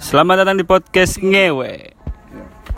Selamat datang di podcast ngewe.